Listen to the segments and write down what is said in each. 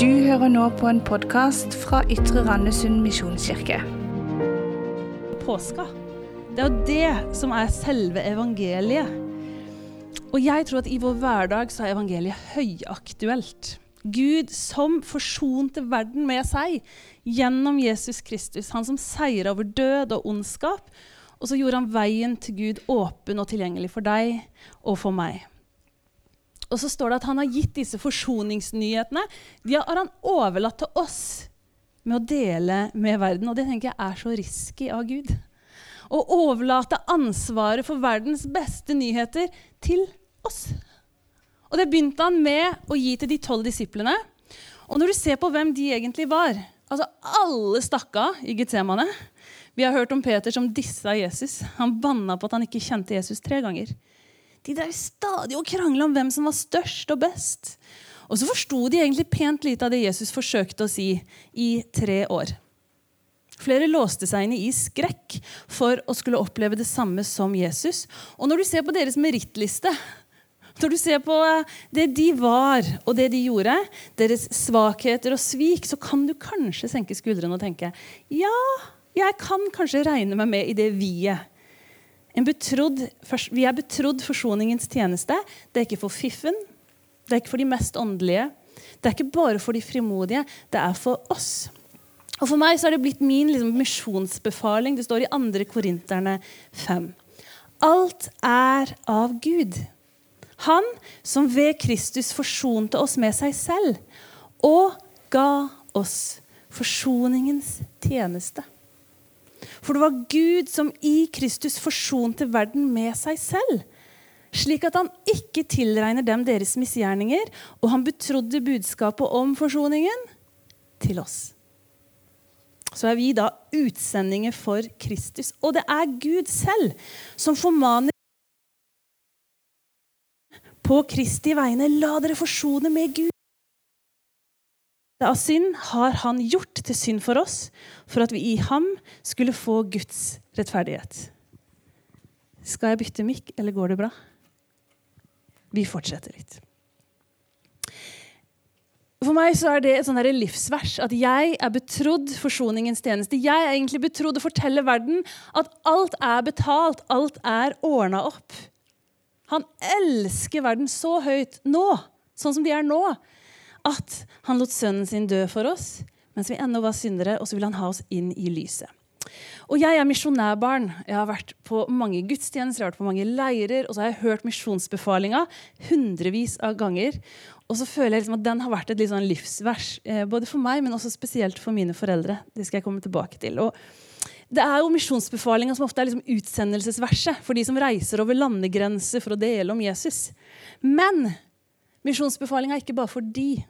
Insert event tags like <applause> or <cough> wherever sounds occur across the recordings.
Du hører nå på en podkast fra Ytre Randesund misjonskirke. Påska. Det er jo det som er selve evangeliet. Og jeg tror at i vår hverdag så er evangeliet høyaktuelt. Gud som forsonte verden med seg gjennom Jesus Kristus. Han som seira over død og ondskap. Og så gjorde han veien til Gud åpen og tilgjengelig for deg og for meg. Og så står det at han har gitt disse forsoningsnyhetene. De har han overlatt til oss med å dele med verden. Og det tenker jeg er så risky av Gud. Å overlate ansvaret for verdens beste nyheter til oss. Og det begynte han med å gi til de tolv disiplene. Og når du ser på hvem de egentlig var altså Alle stakk av i Getsemane. Vi har hørt om Peter som dissa Jesus. Han banna på at han ikke kjente Jesus tre ganger. De drev stadig og krangla om hvem som var størst og best. Og så forsto de egentlig pent lite av det Jesus forsøkte å si i tre år. Flere låste seg inn i skrekk for å skulle oppleve det samme som Jesus. Og når du ser på deres merittliste, når du ser på det de var og det de gjorde, deres svakheter og svik, så kan du kanskje senke skuldrene og tenke ja, jeg kan kanskje regne meg med i det vi-et. Betrodd, vi er betrodd forsoningens tjeneste. Det er ikke for fiffen, det er ikke for de mest åndelige. Det er ikke bare for de frimodige, det er for oss. Og For meg så er det blitt min liksom, misjonsbefaling. Det står i 2. Korinterne 5. Alt er av Gud. Han som ved Kristus forsonte oss med seg selv og ga oss forsoningens tjeneste. For det var Gud som i Kristus forsonte verden med seg selv, slik at han ikke tilregner dem deres misgjerninger, og han betrodde budskapet om forsoningen til oss. Så er vi da utsendinger for Kristus. Og det er Gud selv som formaner på Kristi vegne. La dere forsone med Gud av synd har han gjort til synd for oss, for at vi i ham skulle få Guds rettferdighet. Skal jeg bytte mikk, eller går det bra? Vi fortsetter litt. For meg så er det et sånn livsvers at jeg er betrodd forsoningens tjeneste. Jeg er egentlig betrodd å fortelle verden at alt er betalt, alt er ordna opp. Han elsker verden så høyt nå, sånn som de er nå, at han lot sønnen sin dø for oss mens vi ennå var syndere, og så vil han ha oss inn i lyset. Og Jeg er misjonærbarn. Jeg har vært på mange gudstjenester, jeg har vært på mange leirer, og så har jeg hørt misjonsbefalinga hundrevis av ganger. Og så føler jeg liksom at den har vært et sånn livsvers, eh, både for meg, men også spesielt for mine foreldre. Det skal jeg komme tilbake til. Og det er jo misjonsbefalinga som ofte er liksom utsendelsesverset for de som reiser over landegrenser for å dele om Jesus. Men Misjonsbefalinga er ikke bare for de.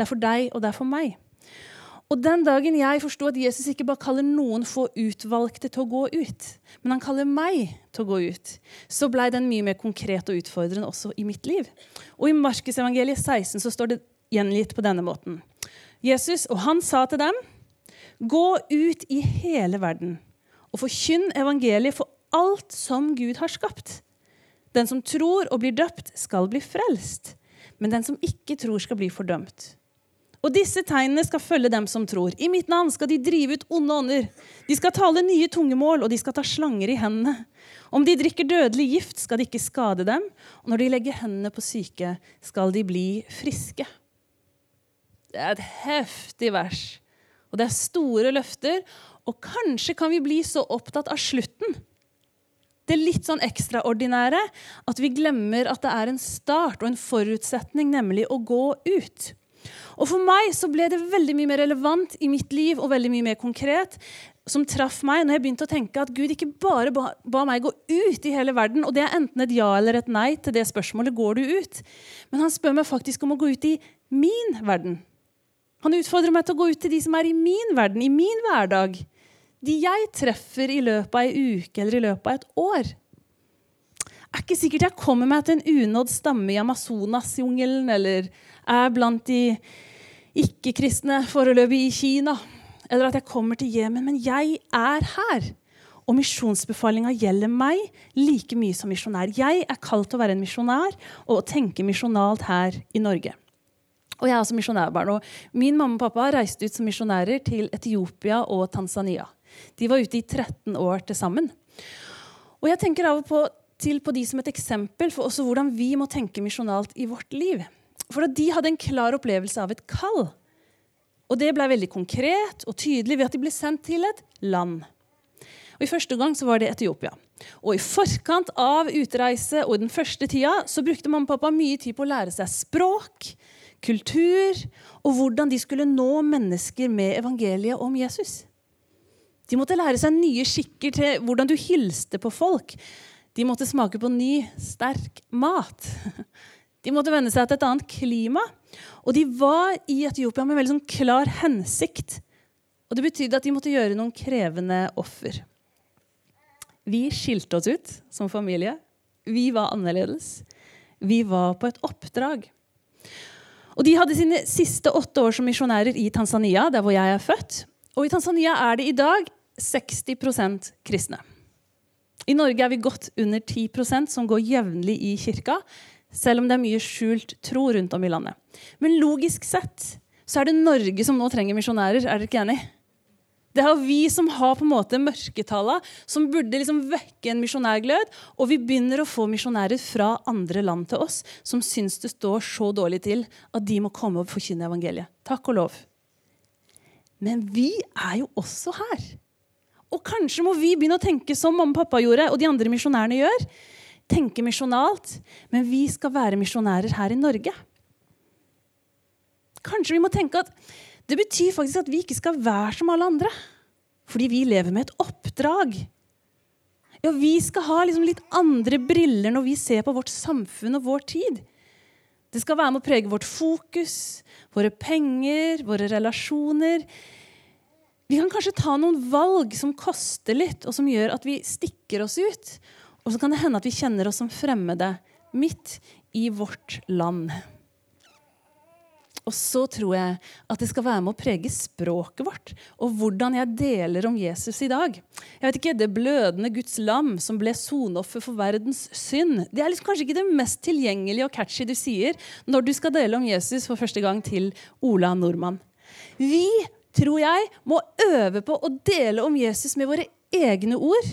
Det er for deg, og det er for meg. Og Den dagen jeg forsto at Jesus ikke bare kaller noen få utvalgte til å gå ut, men han kaller meg til å gå ut, så blei den mye mer konkret og utfordrende også i mitt liv. Og I Markusevangeliet 16 så står det gjengitt på denne måten. Jesus, og han sa til dem, gå ut i hele verden og forkynn evangeliet for alt som Gud har skapt. Den som tror og blir døpt, skal bli frelst men den som ikke tror, skal bli fordømt. Og disse tegnene skal følge dem som tror. I mitt navn skal de drive ut onde ånder. De skal tale nye tungemål, og de skal ta slanger i hendene. Om de drikker dødelig gift, skal det ikke skade dem. Og når de legger hendene på syke, skal de bli friske. Det er et heftig vers. Og det er store løfter. Og kanskje kan vi bli så opptatt av slutten det litt sånn ekstraordinære at vi glemmer at det er en start og en forutsetning, nemlig å gå ut. Og For meg så ble det veldig mye mer relevant i mitt liv og veldig mye mer konkret som traff meg når jeg begynte å tenke at Gud ikke bare ba, ba, meg gå ut i hele verden, og det er enten et ja eller et nei til det spørsmålet går du ut, men han spør meg faktisk om å gå ut i min verden. Han utfordrer meg til å gå ut til de som er i min verden, i min hverdag de jeg treffer i løpet av ei uke eller i løpet av et år. Det er ikke sikkert jeg kommer meg til en unådd stamme i Amazonasjungelen eller er blant de ikke-kristne foreløpig i Kina, eller at jeg kommer til Jemen, men jeg er her. Og misjonsbefalinga gjelder meg like mye som misjonær. Jeg er kalt til å være en misjonær og å tenke misjonalt her i Norge. Og jeg er også misjonærbarn. Og min mamma og pappa reiste ut som misjonærer til Etiopia og Tanzania. De var ute i 13 år til sammen. Og jeg tenker av og på til på de som et eksempel for også hvordan vi må tenke misjonalt i vårt liv. For at de hadde en klar opplevelse av et kall. Og det ble veldig konkret og tydelig ved at de ble sendt til et land. Og I første gang så var det Etiopia. Og I forkant av utreise og den første tida så brukte mamma og pappa mye tid på å lære seg språk, kultur og hvordan de skulle nå mennesker med evangeliet om Jesus. De måtte lære seg nye skikker til hvordan du hilste på folk. De måtte smake på ny, sterk mat. <laughs> De måtte venne seg til et annet klima. Og de var i Etiopia med en veldig sånn klar hensikt. Og det betydde at de måtte gjøre noen krevende offer. Vi skilte oss ut som familie. Vi var annerledes. Vi var på et oppdrag. Og De hadde sine siste åtte år som misjonærer i Tanzania, der hvor jeg er født. Og I Tanzania er det i dag 60% kristne. I Norge er vi godt under 10% som går jevnlig i kirka, selv om det er mye skjult tro rundt om i landet. Men logisk sett så er det Norge som nå trenger misjonærer. Er dere ikke enig? Det er vi som har på en måte mørketalla, som burde liksom vekke en misjonærglød. Og vi begynner å få misjonærer fra andre land til oss som syns det står så dårlig til at de må komme og forkynne evangeliet. Takk og lov. Men vi er jo også her. Og kanskje må vi begynne å tenke som mamma og pappa gjorde, og de andre misjonærene gjør. Tenke misjonalt. Men vi skal være misjonærer her i Norge. Kanskje vi må tenke at det betyr faktisk at vi ikke skal være som alle andre. Fordi vi lever med et oppdrag. Ja, Vi skal ha liksom litt andre briller når vi ser på vårt samfunn og vår tid. Det skal være med å prege vårt fokus, våre penger, våre relasjoner. Vi kan kanskje ta noen valg som koster litt, og som gjør at vi stikker oss ut. Og så kan det hende at vi kjenner oss som fremmede midt i vårt land. Og så tror jeg at det skal være med å prege språket vårt og hvordan jeg deler om Jesus i dag. Jeg vet ikke, Det blødende Guds lam som ble sonoffer for verdens synd. Det er liksom kanskje ikke det mest tilgjengelige og catchy du sier når du skal dele om Jesus for første gang til Ola Nordmann. Vi tror jeg, må øve på å dele om Jesus med våre egne ord.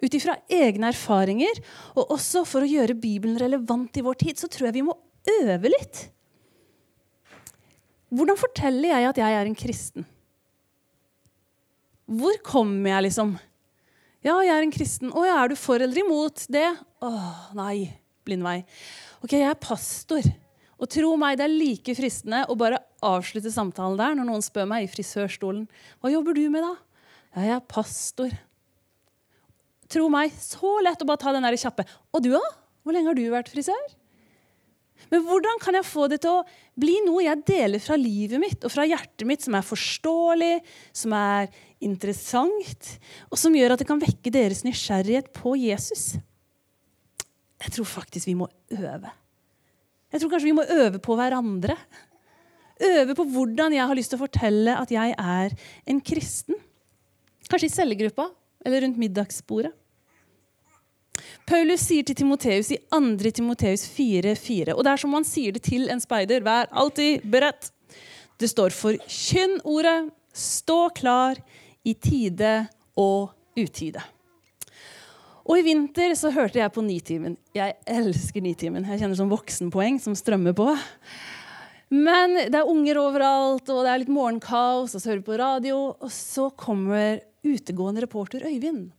Ut ifra egne erfaringer. Og også for å gjøre Bibelen relevant i vår tid, så tror jeg vi må øve litt. Hvordan forteller jeg at jeg er en kristen? Hvor kommer jeg, liksom? Ja, jeg er en kristen. Å ja, er du for eller imot det? Å, nei. Blind vei. Ok, jeg er pastor. Og tro meg, det er like fristende å bare avslutte samtalen der når noen spør meg i frisørstolen hva jobber du med da? Ja, jeg er pastor. Tro meg, så lett å bare ta den der kjappe. Og du, da? Hvor lenge har du vært frisør? Men hvordan kan jeg få det til å bli noe jeg deler fra livet mitt og fra hjertet mitt, som er forståelig, som er interessant, og som gjør at det kan vekke deres nysgjerrighet på Jesus? Jeg tror faktisk vi må øve. Jeg tror kanskje vi må øve på hverandre. Øve på hvordan jeg har lyst til å fortelle at jeg er en kristen. Kanskje i cellegruppa eller rundt middagsbordet. Paulus sier til Timoteus i 2. Timoteus 4,4, og det er som han sier det til en speider, vær alltid beredt. Det står for kynn ordet, stå klar i tide og utide. Og i vinter så hørte jeg på Nitimen. Jeg elsker Nitimen. Jeg kjenner sånn voksenpoeng som strømmer på. Men det er unger overalt, og det er litt morgenkaos, og så hører vi på radio. Og så kommer utegående reporter Øyvind.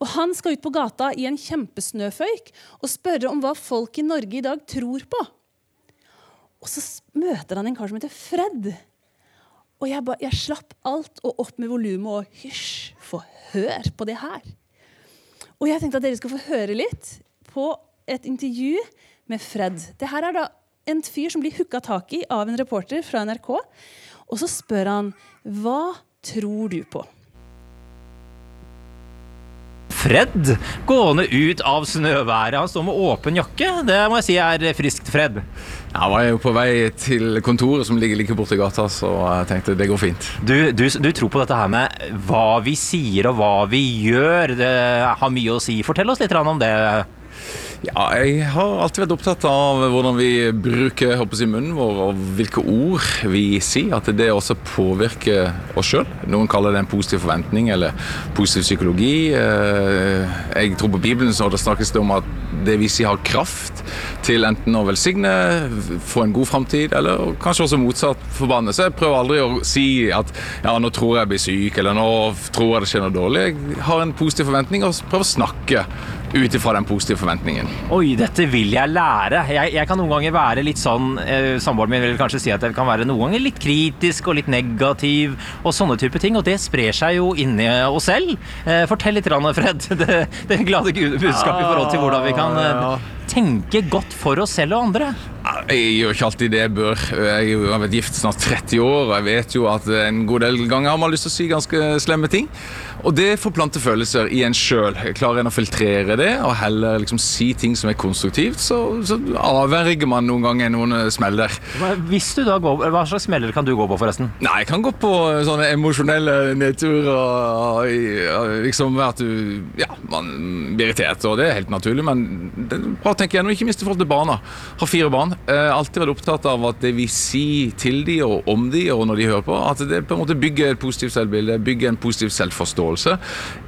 Og Han skal ut på gata i en kjempesnøføyk og spørre om hva folk i Norge i dag tror på. Og så møter han en kar som heter Fred. Og jeg, ba, jeg slapp alt og opp med volumet og hysj, få høre på det her. Og jeg tenkte at dere skal få høre litt på et intervju med Fred. Det her er da en fyr som blir hooka tak i av en reporter fra NRK. Og så spør han hva tror du på? Fred gående ut av snøværet. Han står med åpen jakke. Det må jeg si er friskt Fred. Jeg var jo på vei til kontoret som ligger like borti gata, så jeg tenkte det går fint. Du, du, du, tror på dette her med hva vi sier og hva vi gjør. Det har mye å si. Fortell oss litt om det. Ja, jeg har alltid vært opptatt av hvordan vi bruker håper jeg, munnen vår, og hvilke ord vi sier. At det også påvirker oss sjøl. Noen kaller det en positiv forventning eller positiv psykologi. Eh, Jeg tror på Bibelen så det snakkes det om at det vi sier har kraft til enten å velsigne, få en god framtid, eller kanskje også motsatt forbanne. Så jeg prøver aldri å si at ja, nå tror jeg blir syk, eller nå tror jeg det skjer noe dårlig. Jeg har en positiv forventning og prøver å snakke ut ifra den positive forventningen. Oi, dette vil jeg lære. Jeg, jeg kan noen ganger være litt sånn eh, Samboeren min vil kanskje si at jeg kan være noen ganger litt kritisk og litt negativ og sånne type ting. Og det sprer seg jo inni oss selv. Eh, fortell litt, rann, Fred. <laughs> Det, det glade budskapet i forhold til hvordan vi kan eh, tenke godt for oss selv og andre. Jeg gjør ikke alltid det jeg bør. Jeg har vært gift snart 30 år, og jeg vet jo at en god del ganger har man lyst til å si ganske slemme ting. Og det forplanter følelser i en sjøl. Klarer en å filtrere det og heller liksom si ting som er konstruktivt, så, så avverger man noen ganger noen smeller. Hvis du da går, hva slags smeller kan du gå på, forresten? Nei, jeg kan gå på sånne emosjonelle nedturer liksom at du Ja, man blir irritert, og det er helt naturlig, men bare tenk bra å tenke gjennom, ikke minst i forhold til barna. Har fire barn. Eh, alltid vært opptatt av at det vi sier til de og om de og når de hører på, at det på en måte bygger et positivt selvbilde, bygger en positiv selvforståelse.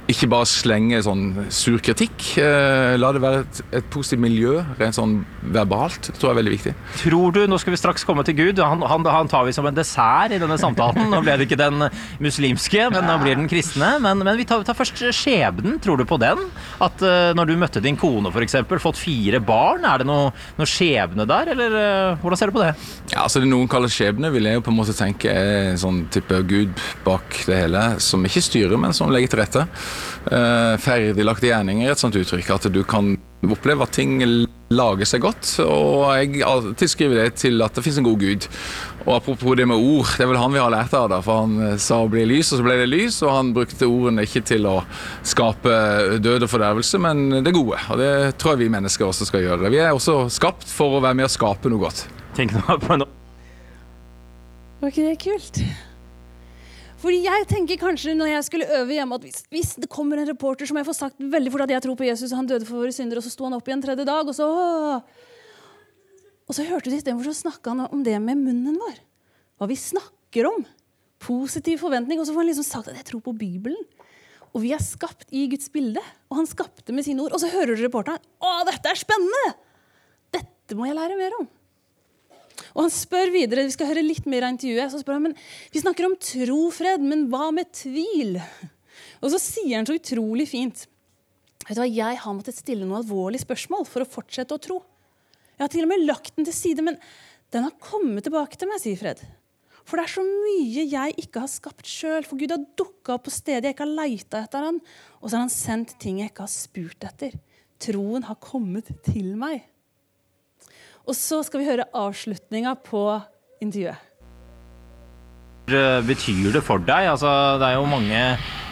Ikke bare slenge sånn sur kritikk. Eh, la det være et, et positivt miljø, rent sånn verbalt. Det tror jeg er veldig viktig. Tror du, Nå skal vi straks komme til Gud. Han, han, han tar vi som en dessert i denne samtalen. Nå ble det ikke den muslimske, men nå blir den kristne. Men, men vi tar, tar først skjebnen. Tror du på den? At eh, når du møtte din kone, f.eks., fått fire barn, er det noe, noe skjebne der, eller eh, hvordan ser du på det? Ja, altså det Noen kaller skjebne, vil jeg jo på en måte tenke er en sånn type gud bak det hele, som ikke styrer, men som legger til rette. Uh, Ferdiglagte gjerninger er et sånt uttrykk, at du kan oppleve at ting lager seg godt. Og jeg tilskriver det til at det finnes en god gud. Og apropos det med ord, det er vel han vi har lært av, da, for han eh, sa å bli lys, og så ble det lys, og han brukte ordene ikke til å skape død og fordervelse, men det gode. Og det tror jeg vi mennesker også skal gjøre. Vi er også skapt for å være med å skape noe godt. Tenk nå på noe. Var ikke det kult? Fordi jeg tenker kanskje når jeg skulle øve hjemme, at hvis, hvis det kommer en reporter som jeg får sagt veldig fort at jeg tror på Jesus, og han døde for våre synder, og så sto han opp igjen tredje dag, og så Og så hørte du istedenfor så snakka han om det med munnen vår. Hva vi snakker om. Positiv forventning. Og så får han liksom sagt at jeg tror på Bibelen. Og vi er skapt i Guds bilde. Og han skapte med sine ord. Og så hører du reporteren. Å, dette er spennende! Dette må jeg lære mer om. Og han spør videre, Vi skal høre litt mer av intervjuet. så spør han, men Vi snakker om tro, Fred, men hva med tvil? Og så sier han så utrolig fint Vet du hva, Jeg har måttet stille noen alvorlige spørsmål for å fortsette å tro. Jeg har til og med lagt den til side, men den har kommet tilbake til meg, sier Fred. For det er så mye jeg ikke har skapt sjøl. For Gud har dukka opp på steder jeg ikke har leita etter han, og så har han sendt ting jeg ikke har spurt etter. Troen har kommet til meg. Og så skal vi høre avslutninga på intervjuet. Betyr det for deg? Altså, det er jo mange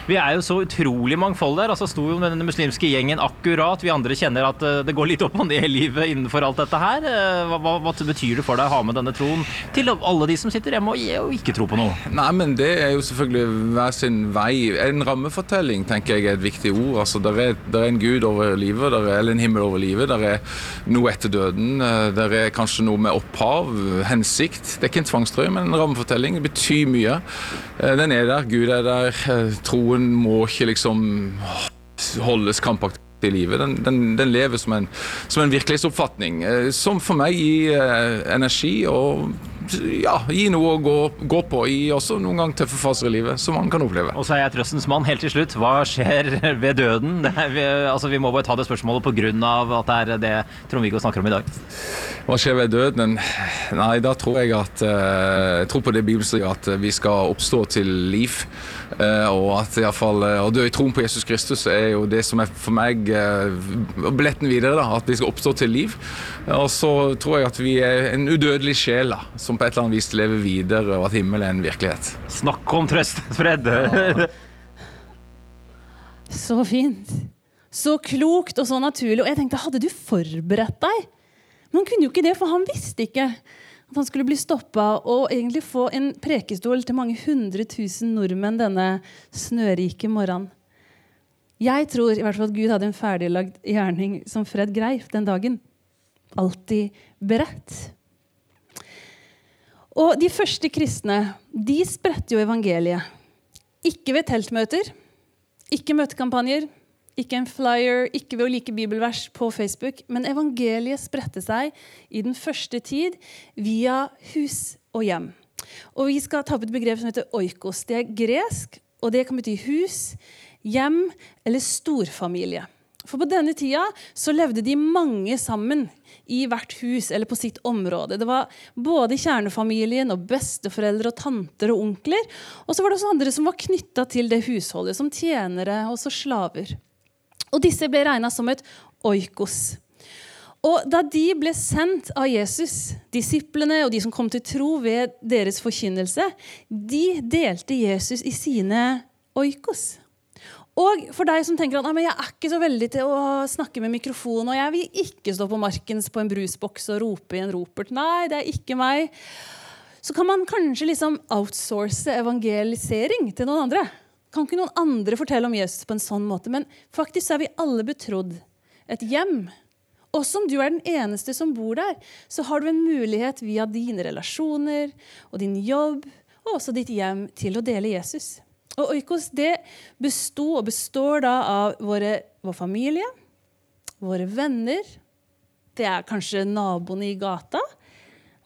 Vi er jo så utrolig mangfoldige her. Altså, sto jo med den muslimske gjengen akkurat. Vi andre kjenner at eh, det går litt opp og ned i livet innenfor alt dette her. Eh, Hva, hva, hva betyr det for deg å ha med denne troen til alle de som sitter hjemme og, ikke tror på noe? Nei, men det er jo selvfølgelig hver sin vei. En rammefortelling tenker jeg er et viktig ord. Altså, der er, der er en gud over livet, der er, eller en himmel over livet. Der er noe etter døden. eh, Der er kanskje noe med opphav, hensikt. Det er ikke en tvangstrøye, men en rammefortelling. Det betyr mye. Eh, Den er der, Gud er der. eh, Troen må ikke liksom holdes kampaktig i livet. Den, den, den lever som en, som en virkelighetsoppfatning, eh, som for meg gir energi og ja, gi noe å gå, gå på i også noen gang tøffe faser i livet, som man kan oppleve. Og så er jeg trøstens mann helt til slutt. Hva skjer <laughs> ved døden? Det er, vi, altså, vi må bare ta det spørsmålet pga. at det er det Trond-Viggo snakker om i dag. Hva skjer ved døden? Nei, da tror jeg at eh, Jeg tror på det bibelske at vi skal oppstå til liv. Eh, og at i alle fall, eh, å dø i troen på Jesus Kristus er jo det som er for meg billetten videre. da, At vi skal oppstå til liv. Og så tror jeg at vi er en udødelig sjel da, som på et eller annet vis lever videre, og at himmelen er en virkelighet. Snakk om trøst, Fred! <laughs> Så fint. Så klokt og så naturlig. Og jeg tenkte, hadde du forberedt deg? Men han kunne jo ikke det, for han visste ikke at han skulle bli stoppa og egentlig få en prekestol til mange hundre tusen nordmenn denne snørike morgenen. Jeg tror i hvert fall at Gud hadde en ferdiglagd gjerning som Fred greip den dagen. Alltid beredt. Og de første kristne de spredte jo evangeliet. Ikke ved teltmøter, ikke møtekampanjer, ikke en flyer, ikke ved å like bibelvers på Facebook. Men evangeliet spredte seg i den første tid via hus og hjem. Og Vi skal ta opp et begrep som heter oikos. Det er gresk, og det kan bety hus, hjem eller storfamilie. For på denne tida så levde de mange sammen i hvert hus eller på sitt område. Det var både kjernefamilien og besteforeldre og tanter og onkler. Og så var det også andre som var knytta til det husholdet, som tjenere og så slaver. Og disse ble regna som et oikos. Og da de ble sendt av Jesus, disiplene og de som kom til tro ved deres forkynnelse, de delte Jesus i sine oikos. Og for deg som tenker at jeg er ikke så veldig til å snakke med mikrofon, og jeg vil ikke stå på markens på en brusboks og rope i en ropert Nei, det er ikke meg. Så kan man kanskje liksom outsource evangelisering til noen andre. Kan ikke noen andre fortelle om Jesus på en sånn måte? Men faktisk er vi alle betrodd et hjem. Også om du er den eneste som bor der, så har du en mulighet via dine relasjoner og din jobb og også ditt hjem til å dele Jesus. Og Oikos det besto og består da av våre, vår familie, våre venner, det er kanskje naboene i gata,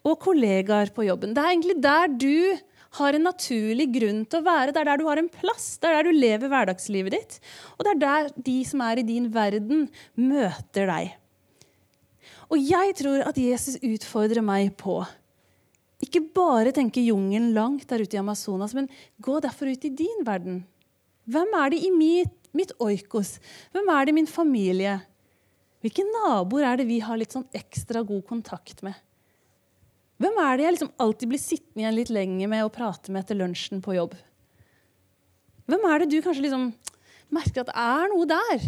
og kollegaer på jobben. Det er egentlig der du har en naturlig grunn til å være. Det er der du har en plass. Det er der du lever hverdagslivet ditt. Og det er der de som er i din verden, møter deg. Og jeg tror at Jesus utfordrer meg på ikke bare tenke jungelen langt der ute i Amazonas, men gå derfor ut i din verden. Hvem er det i mitt, mitt oikos? Hvem er det i min familie? Hvilke naboer er det vi har litt sånn ekstra god kontakt med? Hvem er det jeg liksom alltid blir sittende igjen litt lenger med og prate med etter lunsjen på jobb? Hvem er det du kanskje liksom merker at det er noe der?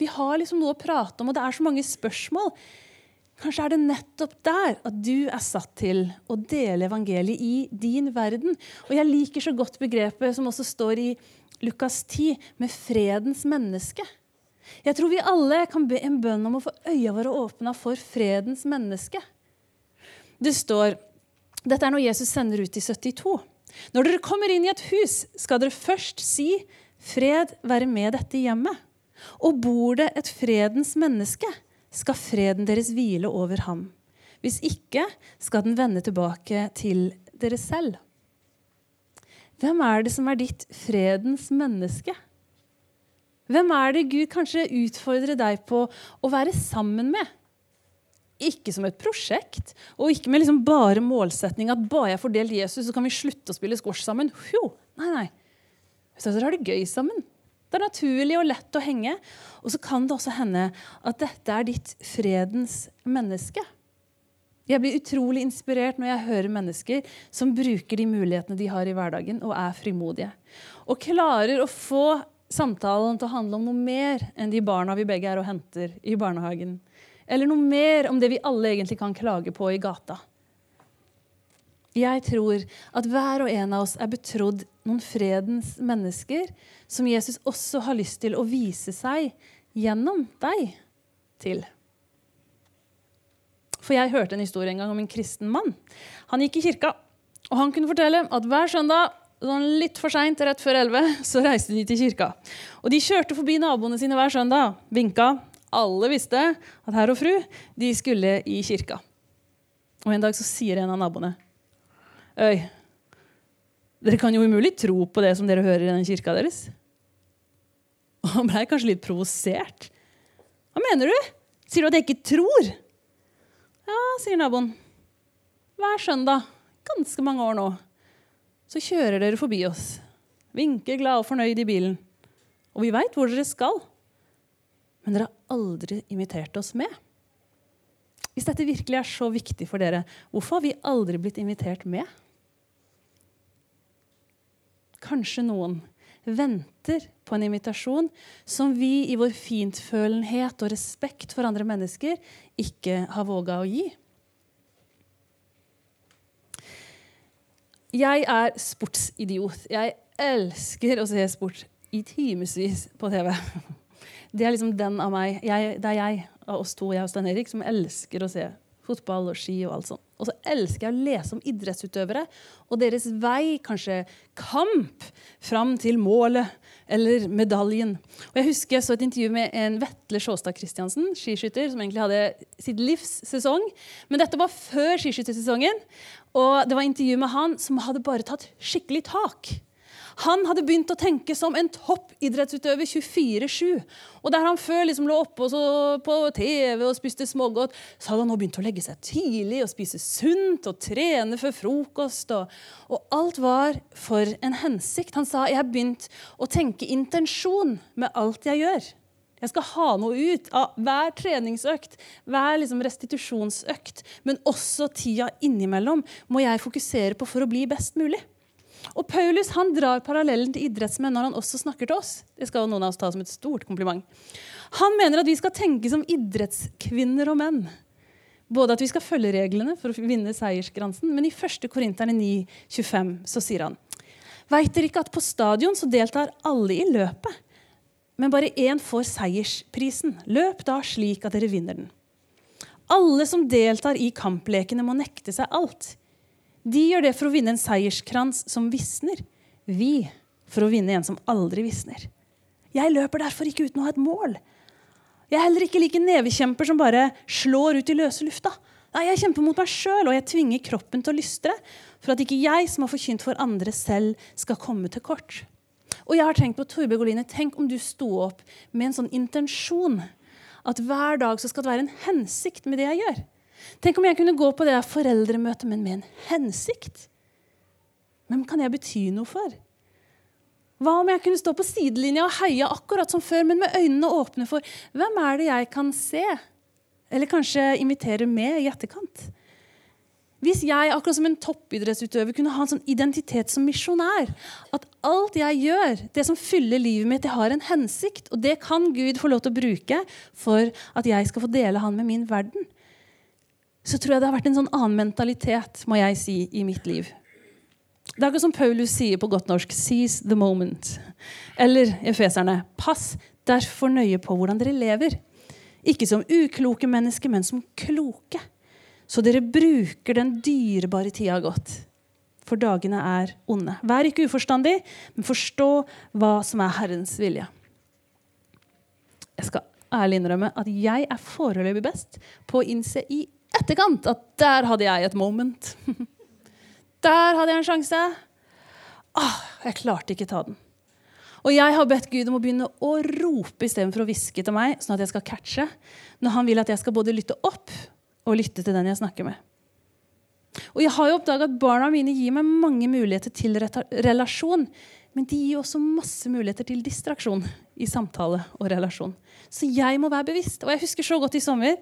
Vi har liksom noe å prate om, og det er så mange spørsmål. Kanskje er det nettopp der at du er satt til å dele evangeliet i din verden. Og jeg liker så godt begrepet som også står i Lukas 10, med fredens menneske. Jeg tror vi alle kan be en bønn om å få øya våre åpna for fredens menneske. Det står Dette er noe Jesus sender ut i 72. Når dere kommer inn i et hus, skal dere først si 'Fred være med dette hjemmet'. Og bor det et fredens menneske, skal freden deres hvile over ham. Hvis ikke skal den vende tilbake til dere selv. Hvem er det som er ditt fredens menneske? Hvem er det Gud kanskje utfordrer deg på å være sammen med? Ikke som et prosjekt, og ikke med liksom bare målsetning at bare jeg får delt Jesus, så kan vi slutte å spille squash sammen. Jo, nei, nei. Så dere har det gøy sammen. Det er naturlig og lett å henge. Og så kan det også hende at dette er ditt fredens menneske. Jeg blir utrolig inspirert når jeg hører mennesker som bruker de mulighetene de har i hverdagen, og er frimodige. Og klarer å få samtalen til å handle om noe mer enn de barna vi begge er og henter i barnehagen. Eller noe mer om det vi alle egentlig kan klage på i gata. Jeg tror at hver og en av oss er betrodd noen fredens mennesker som Jesus også har lyst til å vise seg gjennom deg til. For jeg hørte en historie en gang om en kristen mann. Han gikk i kirka, og han kunne fortelle at hver søndag sånn litt for seint, rett før 11, så reiste de til kirka. Og de kjørte forbi naboene sine hver søndag, vinka. Alle visste at herr og fru de skulle i kirka. Og En dag så sier en av naboene Øy, dere kan jo umulig tro på det som dere hører i den kirka deres. Og han blei kanskje litt provosert. Hva mener du? Sier du at jeg ikke tror? Ja, sier naboen. Hver søndag, ganske mange år nå, så kjører dere forbi oss. Vinker glad og fornøyd i bilen. Og vi veit hvor dere skal. Men dere har aldri invitert oss med. Hvis dette virkelig er så viktig for dere, hvorfor har vi aldri blitt invitert med? Kanskje noen venter på en invitasjon som vi i vår fintfølenhet og respekt for andre mennesker ikke har våga å gi. Jeg er sportsidiot. Jeg elsker å se sport i timevis på TV. Det er liksom den av meg. Jeg, det er jeg av oss to, jeg og Stein Erik, som elsker å se fotball og ski og alt sånt. Og så elsker jeg å lese om idrettsutøvere og deres vei, kanskje kamp, fram til målet eller medaljen. Og Jeg husker jeg så et intervju med en Vetle Sjåstad Christiansen, skiskytter, som egentlig hadde sitt livs sesong. Men dette var før skiskyttersesongen, og det var intervju med han som hadde bare tatt skikkelig tak. Han hadde begynt å tenke som en toppidrettsutøver 24-7. Og der han før liksom lå oppe på TV og spiste smågodt, så hadde han nå begynt å legge seg tidlig og spise sunt og trene før frokost. Og, og alt var for en hensikt. Han sa jeg har begynt å tenke intensjon med alt jeg gjør. Jeg skal ha noe ut av hver treningsøkt, hver liksom restitusjonsøkt. Men også tida innimellom må jeg fokusere på for å bli best mulig. Og Paulus han drar parallellen til idrettsmenn når han også snakker til oss. Det skal jo noen av oss ta som et stort kompliment. Han mener at vi skal tenke som idrettskvinner og menn. Både at vi skal følge reglene for å vinne seiersgransen, men i 1. Korinterne 9,25 så sier han Veit dere ikke at på stadion så deltar alle i løpet, men bare én får seiersprisen? Løp da slik at dere vinner den. Alle som deltar i kamplekene, må nekte seg alt. De gjør det for å vinne en seierskrans som visner. Vi for å vinne en som aldri visner. Jeg løper derfor ikke uten å ha et mål. Jeg er heller ikke like nevekjemper som bare slår ut i løse lufta. Nei, Jeg kjemper mot meg sjøl, og jeg tvinger kroppen til å lystre for at ikke jeg som har forkynt for andre selv, skal komme til kort. Og jeg har tenkt på Torbjørg Oline, Tenk om du sto opp med en sånn intensjon. At hver dag så skal det være en hensikt med det jeg gjør. Tenk om jeg kunne gå på det foreldremøtet, men med en hensikt. Hvem kan jeg bety noe for? Hva om jeg kunne stå på sidelinja og heie akkurat som før, men med øynene åpne for hvem er det jeg kan se? Eller kanskje invitere med i etterkant? Hvis jeg akkurat som en toppidrettsutøver kunne ha en sånn identitet som misjonær, at alt jeg gjør, det som fyller livet mitt, det har en hensikt, og det kan Gud få lov til å bruke for at jeg skal få dele Han med min verden, så tror jeg det har vært en sånn annen mentalitet må jeg si, i mitt liv. Det er akkurat som Paulus sier på godt norsk 'seize the moment'. Eller efeserne 'pass derfor nøye på hvordan dere lever'. Ikke som ukloke mennesker, men som kloke. Så dere bruker den dyrebare tida godt. For dagene er onde. Vær ikke uforstandig, men forstå hva som er Herrens vilje. Jeg skal ærlig innrømme at jeg er foreløpig best på å innse i etterkant at der hadde jeg et moment. <laughs> Der hadde jeg en sjanse. Ah, jeg klarte ikke ta den. Og jeg har bedt Gud om å begynne å rope istedenfor å hviske til meg, sånn at jeg skal catche, når han vil at jeg skal både lytte opp og lytte til den jeg snakker med. Og jeg har jo oppdaga at barna mine gir meg mange muligheter til relasjon. Men de gir også masse muligheter til distraksjon i samtale og relasjon. Så jeg må være bevisst. Og jeg husker så godt i sommer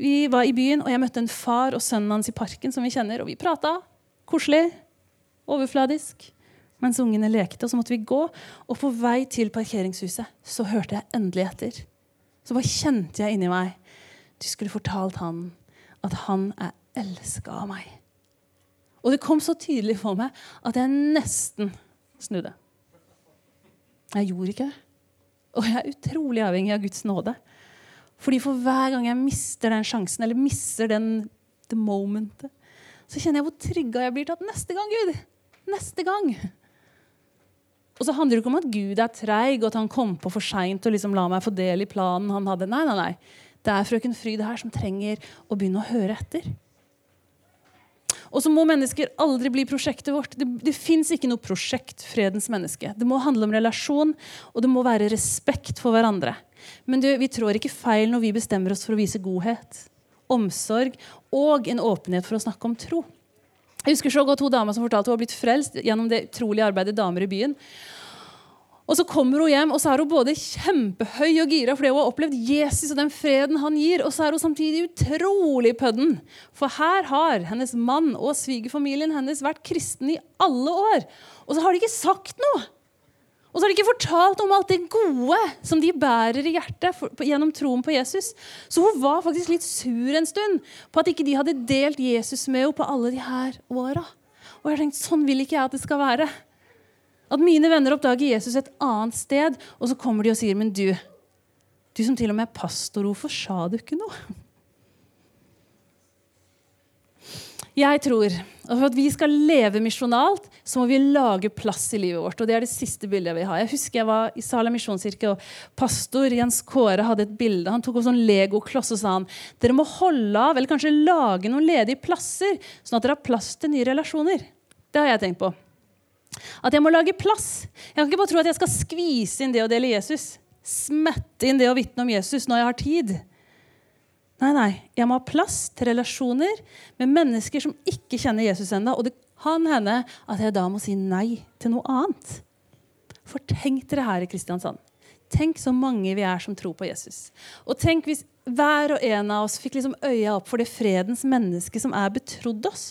vi var i byen, og jeg møtte en far og sønnen hans i parken. som vi kjenner, og Vi prata koselig, overfladisk, mens ungene lekte. og Så måtte vi gå, og på vei til parkeringshuset så hørte jeg endelig etter. Så bare kjente jeg inni meg Du skulle fortalt han at han er elska av meg. Og det kom så tydelig for meg at jeg nesten snudde. Jeg gjorde ikke det. Og jeg er utrolig avhengig av Guds nåde. Fordi for hver gang jeg mister den sjansen, eller mister den the momentet, så kjenner jeg hvor trygga jeg blir til at neste gang, Gud. Neste gang. Og så handler det ikke om at Gud er treig, og at han kom på for seint og liksom la meg få del i planen han hadde. Nei, nei, nei. Det er frøken Fryd her som trenger å begynne å høre etter. Og så må mennesker aldri bli prosjektet vårt. Det, det fins ikke noe prosjekt fredens menneske. Det må handle om relasjon, og det må være respekt for hverandre. Men du, vi trår ikke feil når vi bestemmer oss for å vise godhet, omsorg og en åpenhet for å snakke om tro. Jeg husker så godt to damer som fortalte hun har blitt frelst gjennom det utrolige arbeidet Damer i byen. Og Så kommer hun hjem og så er hun både kjempehøy og gira fordi hun har opplevd Jesus og den freden han gir, og så er hun samtidig utrolig pødden. For her har hennes mann og svigerfamilien hennes vært kristen i alle år. Og så har de ikke sagt noe. Og så har de ikke fortalt om alt det gode som de bærer i hjertet for, på, gjennom troen på Jesus. Så hun var faktisk litt sur en stund på at ikke de hadde delt Jesus med henne på alle de her åra. Og jeg tenkte, sånn vil ikke jeg at det skal være. At mine venner oppdager Jesus et annet sted, og så kommer de og sier, men du, Du som til og med er pastor, hvorfor sa du ikke noe? Jeg tror at for at vi skal leve misjonalt, så må vi lage plass i livet vårt. og Det er det siste bildet jeg vil ha. Jeg husker jeg var i Salem misjonskirke, og pastor Jens Kåre hadde et bilde. Han tok opp sånn legokloss og sa han, dere må holde av, eller kanskje lage noen ledige plasser, sånn at dere har plass til nye relasjoner. Det har jeg tenkt på. At jeg må lage plass. Jeg kan ikke bare tro at jeg skal skvise inn det å dele Jesus. Smette inn det å vitne om Jesus når jeg har tid. Nei, nei. Jeg må ha plass til relasjoner med mennesker som ikke kjenner Jesus ennå. Og det kan hende at jeg da må si nei til noe annet. For tenk dere her i Kristiansand. Tenk så mange vi er som tror på Jesus. Og tenk hvis hver og en av oss fikk liksom øya opp for det fredens menneske som er betrodd oss.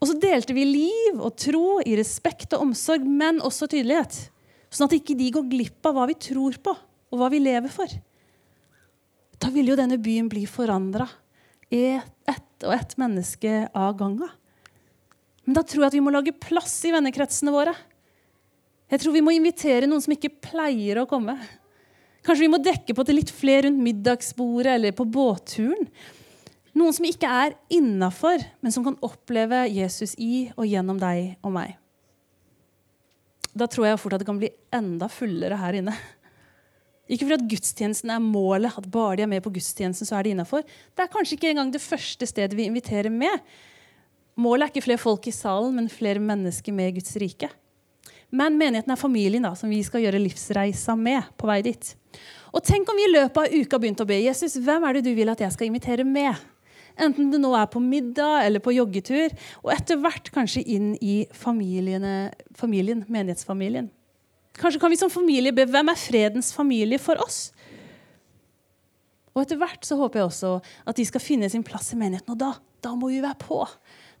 Og så delte vi liv og tro i respekt og omsorg, men også tydelighet. Sånn at ikke de går glipp av hva vi tror på, og hva vi lever for da vil jo denne byen bli forandra. Ett og ett menneske av gangen. Men da tror jeg at vi må lage plass i vennekretsene våre. Jeg tror vi må invitere noen som ikke pleier å komme. Kanskje vi må dekke på til litt flere rundt middagsbordet eller på båtturen. Noen som ikke er innafor, men som kan oppleve Jesus i og gjennom deg og meg. Da tror jeg fort at det kan bli enda fullere her inne. Ikke fordi at gudstjenesten er målet, at bare de er med på gudstjenesten, så er de innafor. Det er kanskje ikke engang det første stedet vi inviterer med. Målet er ikke flere folk i salen, men flere mennesker med Guds rike. Men menigheten er familien da, som vi skal gjøre livsreisa med på vei dit. Og tenk om vi i løpet av uka begynte å be Jesus, hvem er det du vil at jeg skal invitere med? Enten det nå er på middag eller på joggetur, og etter hvert kanskje inn i familien, menighetsfamilien. Kanskje kan vi som familie be hvem er fredens familie for oss? Og etter hvert så håper jeg også at de skal finne sin plass i menigheten. Og da, da må vi være på.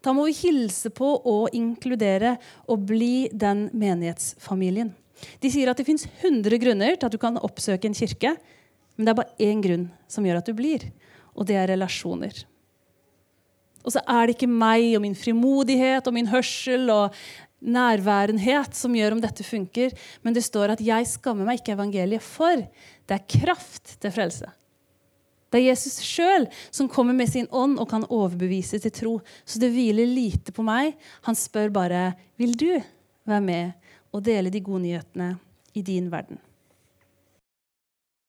Da må vi hilse på og inkludere og bli den menighetsfamilien. De sier at det fins 100 grunner til at du kan oppsøke en kirke, men det er bare én grunn som gjør at du blir, og det er relasjoner. Og så er det ikke meg og min frimodighet og min hørsel og nærværenhet som gjør om dette funker, men det står at 'jeg skammer meg ikke evangeliet for'. Det er kraft til frelse. Det er Jesus sjøl som kommer med sin ånd og kan overbevise til tro. Så det hviler lite på meg. Han spør bare 'Vil du være med og dele de gode nyhetene i din verden'?